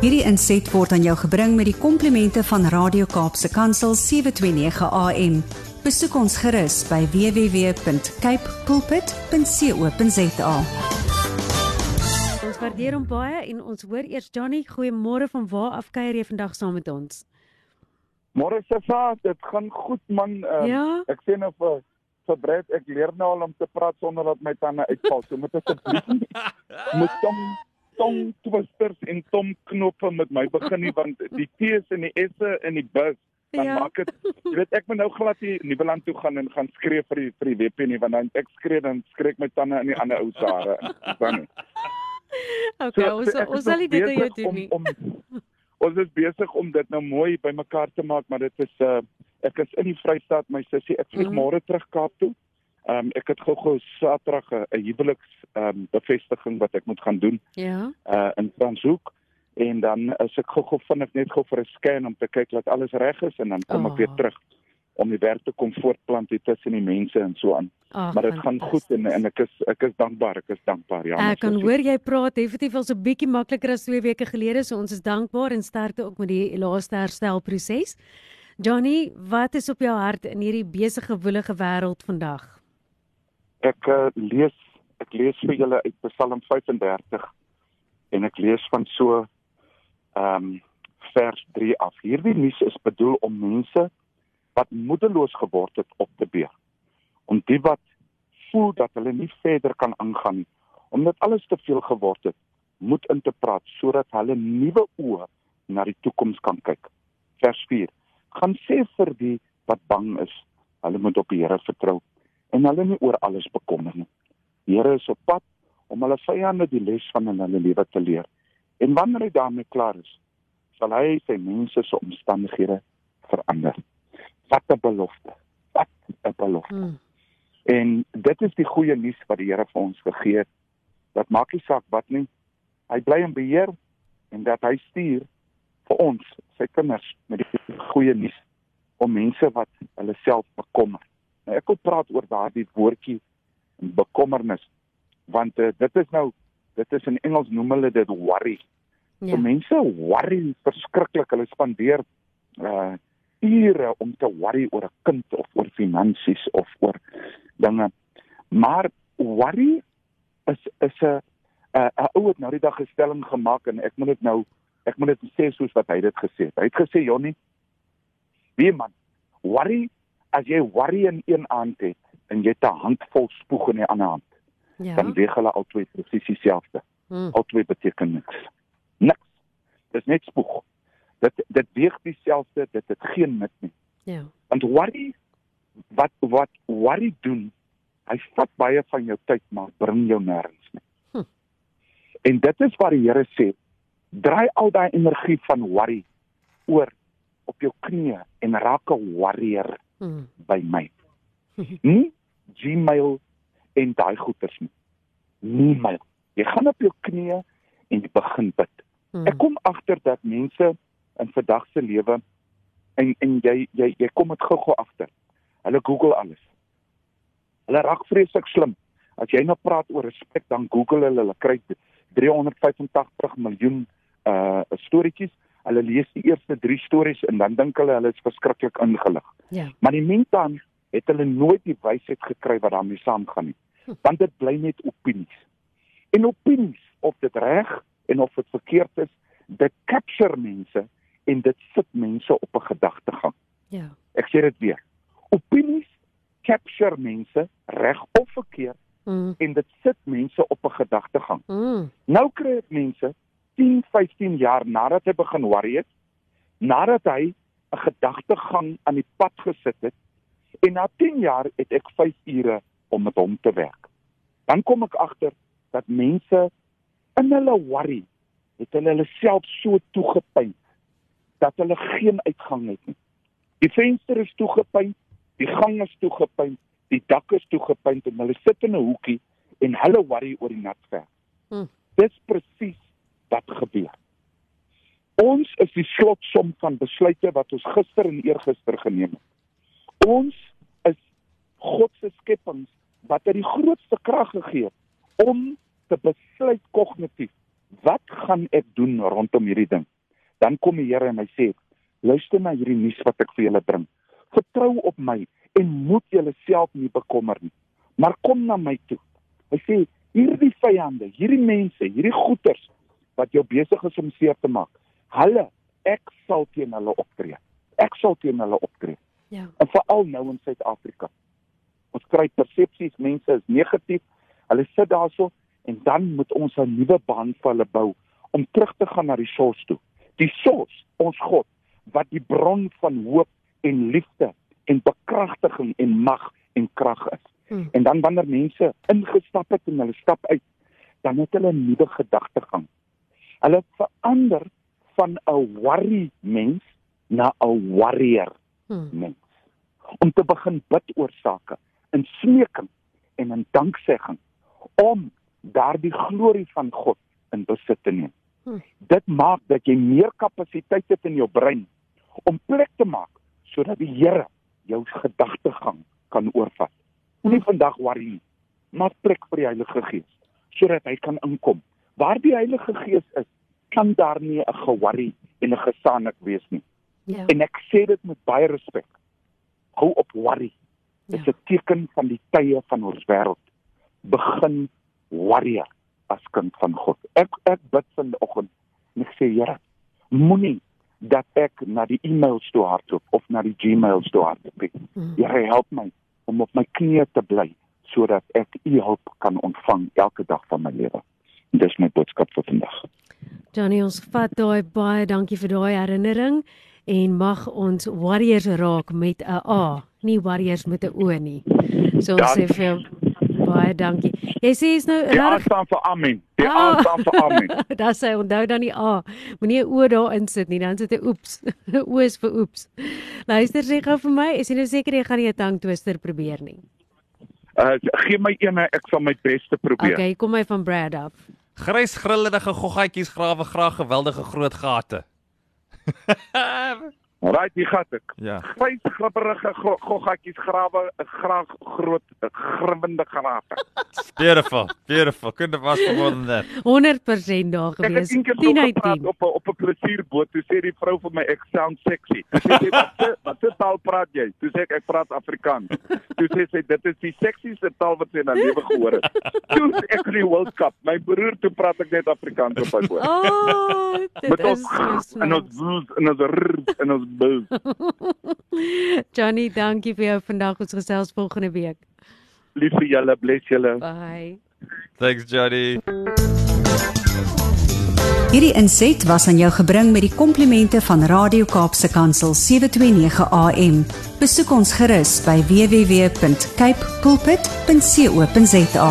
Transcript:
Hierdie inset word aan jou gebring met die komplimente van Radio Kaapse Kansel 729 AM. Besoek ons gerus by www.cape pulpit.co.za. Ons waardeer hom baie en ons hoor eers Johnny, goeiemôre van waar af kuier jy vandag saam met ons? Môre Safa, dit gaan goed man. Um, Ja? Ek sê nou vir vir Brett, ek leer nou al om te praat sonder dat my tande uitval. So moet asseblief nie met tong tong twisters en tong knoppe met my begin nie want die T's en die S'e in die bus dan Ja. maak dit jy weet ek moet nou glad nie Nieuweland toe gaan en gaan skree vir die vir die WP nie want dan ek skree dan skree ek my tande in die ander ou se hare. Dan. Okay, ons ek is ons sal dit besig doen nie. Om, om, ons is besig om dit nou mooi bymekaar te maak, maar dit is uh ek is in die Vrystaat, my sussie, ek vlieg Mhm. môre terug Kaap toe. Ehm um, ek het gou-gou Saterdag 'n 'n huweliks ehm um, bevestiging wat ek moet gaan doen Ja. uh in Franshoek en dan is ek gou-gou vinnig net gou vir 'n scan om te kyk dat alles reg is en dan kom Oh. ek weer terug om die werk te kom voortplant hier tussen die mense en so aan. Ag, Maar dit gaan goed en en ek is ek is dankbaar, ek is dankbaar ja. Ek kan hoor jy praat definitief al so bietjie makliker as 2 weke gelede, so ons is dankbaar en sterkte ook met die laaste herstelproses. Johnny, wat is op jou hart in hierdie besige woelige wêreld vandag? Ek uh, lees ek lees vir julle uit Psalm 35 en ek lees van so ehm um, vers 3 af. Hierdie nuus is bedoel om mense wat moedeloos geword het op te beer. Om die wat voel dat hulle nie verder kan aangaan nie, omdat alles te veel geword het, moed in te praat sodat hulle nuwe oë na die toekoms kan kyk. Vers 4. Gaan sê vir die wat bang is, hulle moet op die Here vertrou en hulle nie oor alles bekommer nie. Die Here is op pad om hulle vyande die les van in hulle lewe te leer. En wanneer hy daarmee klaar is, sal hy sy mense se omstandighede verander. Wat 'n belofte. Wat 'n belofte. Hmm. En dit is die goeie nuus wat die Here vir ons gegee het. Dat maak nie saak wat nie. Hy bly in beheer en dat hy stuur vir ons, sy kinders met die goeie nuus om mense wat hulle self bekommer. Nou ek wil praat oor daardie woordjie bekommernis want uh, dit is nou dit is in Engels noem hulle dit worry. Ja. So mense worry verskriklik. Hulle spandeer uh ure om te worry oor 'n kind of oor finansies of oor dinge. Maar worry is is 'n 'n 'n ou het nou die dag 'n stelling gemaak en ek moet dit nou ek moet dit sê soos wat hy dit gesê het. Hy het gesê Jonnie, wie man, worry as jy worry in een hand het en jy het 'n handvol spoeg in die ander hand, Ja. dan weeg hulle albei presies dieselfde. Hmm. Albei beteken niks. Niks. Dis net spoeg. Dit dit weeg dieselfde, dit het geen nut nie. Ja. Want worry wat wat worry doen, hy vat baie van jou tyd maar bring jou nêrens nie. Hm. En dit is wat die Here sê, draai al daai energie van worry oor op jou knieë en raak 'n warrior Hmm. by my. Nie Gmail en daai goeters nie. Nie my. Jy gaan op jou knieë en jy begin bid. Hmm. Ek kom agter dat mense in vandag se lewe en en jy jy jy kom dit gou-gou agter. Hulle Google alles. Hulle raak vreeslik slim. As jy nou praat oor respek, dan Google hulle, hulle kry 385 miljoen uh storieetjies. Hulle lees die eerste 3 stories en dan dink hulle hulle is verskriklik ingelig. Ja. Maar die meantime het hulle nooit die wysheid gekry wat daarmee saamgaan nie. Want dit bly net opinies. En opinies of dit reg en of dit verkeerd is, dit capture mense en dit sit mense op 'n gedagtegang. Ja. Ek sê dit weer. Opinies capture mense reg of verkeerd Hmm. en dit sit mense op 'n gedagtegang. Hmm. Nou kry ek mense 10, 15 jaar nadat hy begin worry het, nadat hy 'n gedagtegang aan die pad gesit het en na 10 jaar het ek 5 ure om met hom te werk. Dan kom ek agter dat mense in hulle worry het hulle hulle self so toegepyn dat hulle geen uitgang het nie. Die venster is toegepyn, die gang is toegepyn, die dak is toegepyn en hulle sit in 'n hoekie en hulle worry oor die nat verf. Hmm. Dis presies wat gebeur. Ons is die slotsom van besluite wat ons gister en eergister geneem het. Ons is God se skepings wat hy die grootste krag gegee het om te besluit kognitief wat gaan ek doen rondom hierdie ding? Dan kom die Here en hy sê, luister na hierdie nuus wat ek vir julle bring. Vertrou op my en moet julleself nie bekommer nie. Maar kom na my toe. Hy sê, hierdie vyande, hierdie mense, hierdie goeters wat jou besig is om seer te maak, hulle, ek sal teen hulle optree. Ek sal teen hulle optree. Ja. En veral nou in Suid-Afrika. Ons kry persepsies mense is negatief. Hulle sit daarso en dan moet ons 'n nuwe band vir hulle bou om terug te gaan na die source toe. Die source, ons God, wat die bron van hoop en liefde en bekragtiging en mag en krag is. Hmm. En dan wanneer mense ingestap het en hulle stap uit, dan het hulle 'n nuwe gedagtegang. Hulle verander van 'n worry mens na 'n warrior Hmm. mens. Om te begin bid oor sake in smeking en in danksegging om daardie glorie van God in besit te neem. Hmm. Dit maak dat jy meer kapasiteit het in jou brein om plek te maak sodat die Here jou gedagtegang kan oorvat. Moenie vandag worry nie. Maak plek vir die Heilige Gees sodat hy kan inkom. Waar die Heilige Gees is, kan daar nie 'n geworry en 'n gesaanik wees nie. Ja. En ek sê dit met baie respek. Hou op worry. Dit is Ja. 'n teken van die tye van ons wêreld. Begin warrior as kind van God. Ek ek bid vanoggend en ek sê Here, moenie dat ek na die e-mails toe hardloop of na die Gmails toe hardloop. nie. Hmm. Here, help my om op my knieë te bly sodat ek u hulp kan ontvang elke dag van my lewe. Dis my boodskap vir vandag. Johnny, ons vat daai baie dankie vir daai herinnering en mag ons warriors raak met 'n A, nie warriors met 'n O nie. So ons Ja. sê vir jou baie dankie. Jy sê is nou Die A reg. staan vir amen. Die A Ah. staan vir amen. Daar sê onthou dan die A. Moenie 'n O daarin sit nie, dan sit 'n oeps. O is vir oeps. Luister sê gou vir my, is jy nou seker jy gaan nie 'n tongue twister probeer nie? Uh gee my ene, ek sal my bes te probeer. Okay, kom my van Brad af. Grys grillige goggatjies grawe graag geweldige groot gate. Right, die gat ek. ja. Vyf gribberige go- goggatjies grawe, graag groot grimmende grate. Beautiful. Beautiful. Couldn't have asked for more than that. 100% daar Ek het gewees. eendag 10 so uit gepraat 10. op 'n op 'n plesierboot. Toe sê die vrou vir my ek sound sexy. Toe sê sy wat wat se taal praat jy? Toe sê ek ek praat Afrikaans. Toe sê sy dit is die seksieste taal wat sy in haar lewe gehoor het. Toe ek in die World Cup. My broer toe praat ek net Afrikaans op my boot. Oh, dit Met is ons so en ons en ons en ons bus. Johnny, dankie vir jou vandag. Ons gesels volgende week. Lief vir julle, bless julle. Bye. Thanks Johnny. Hierdie inset was aan jou gebring met die komplimente van Radio Kaapse Kansel 729 AM. Besoek ons gerus by www.cape pulpit.co.za.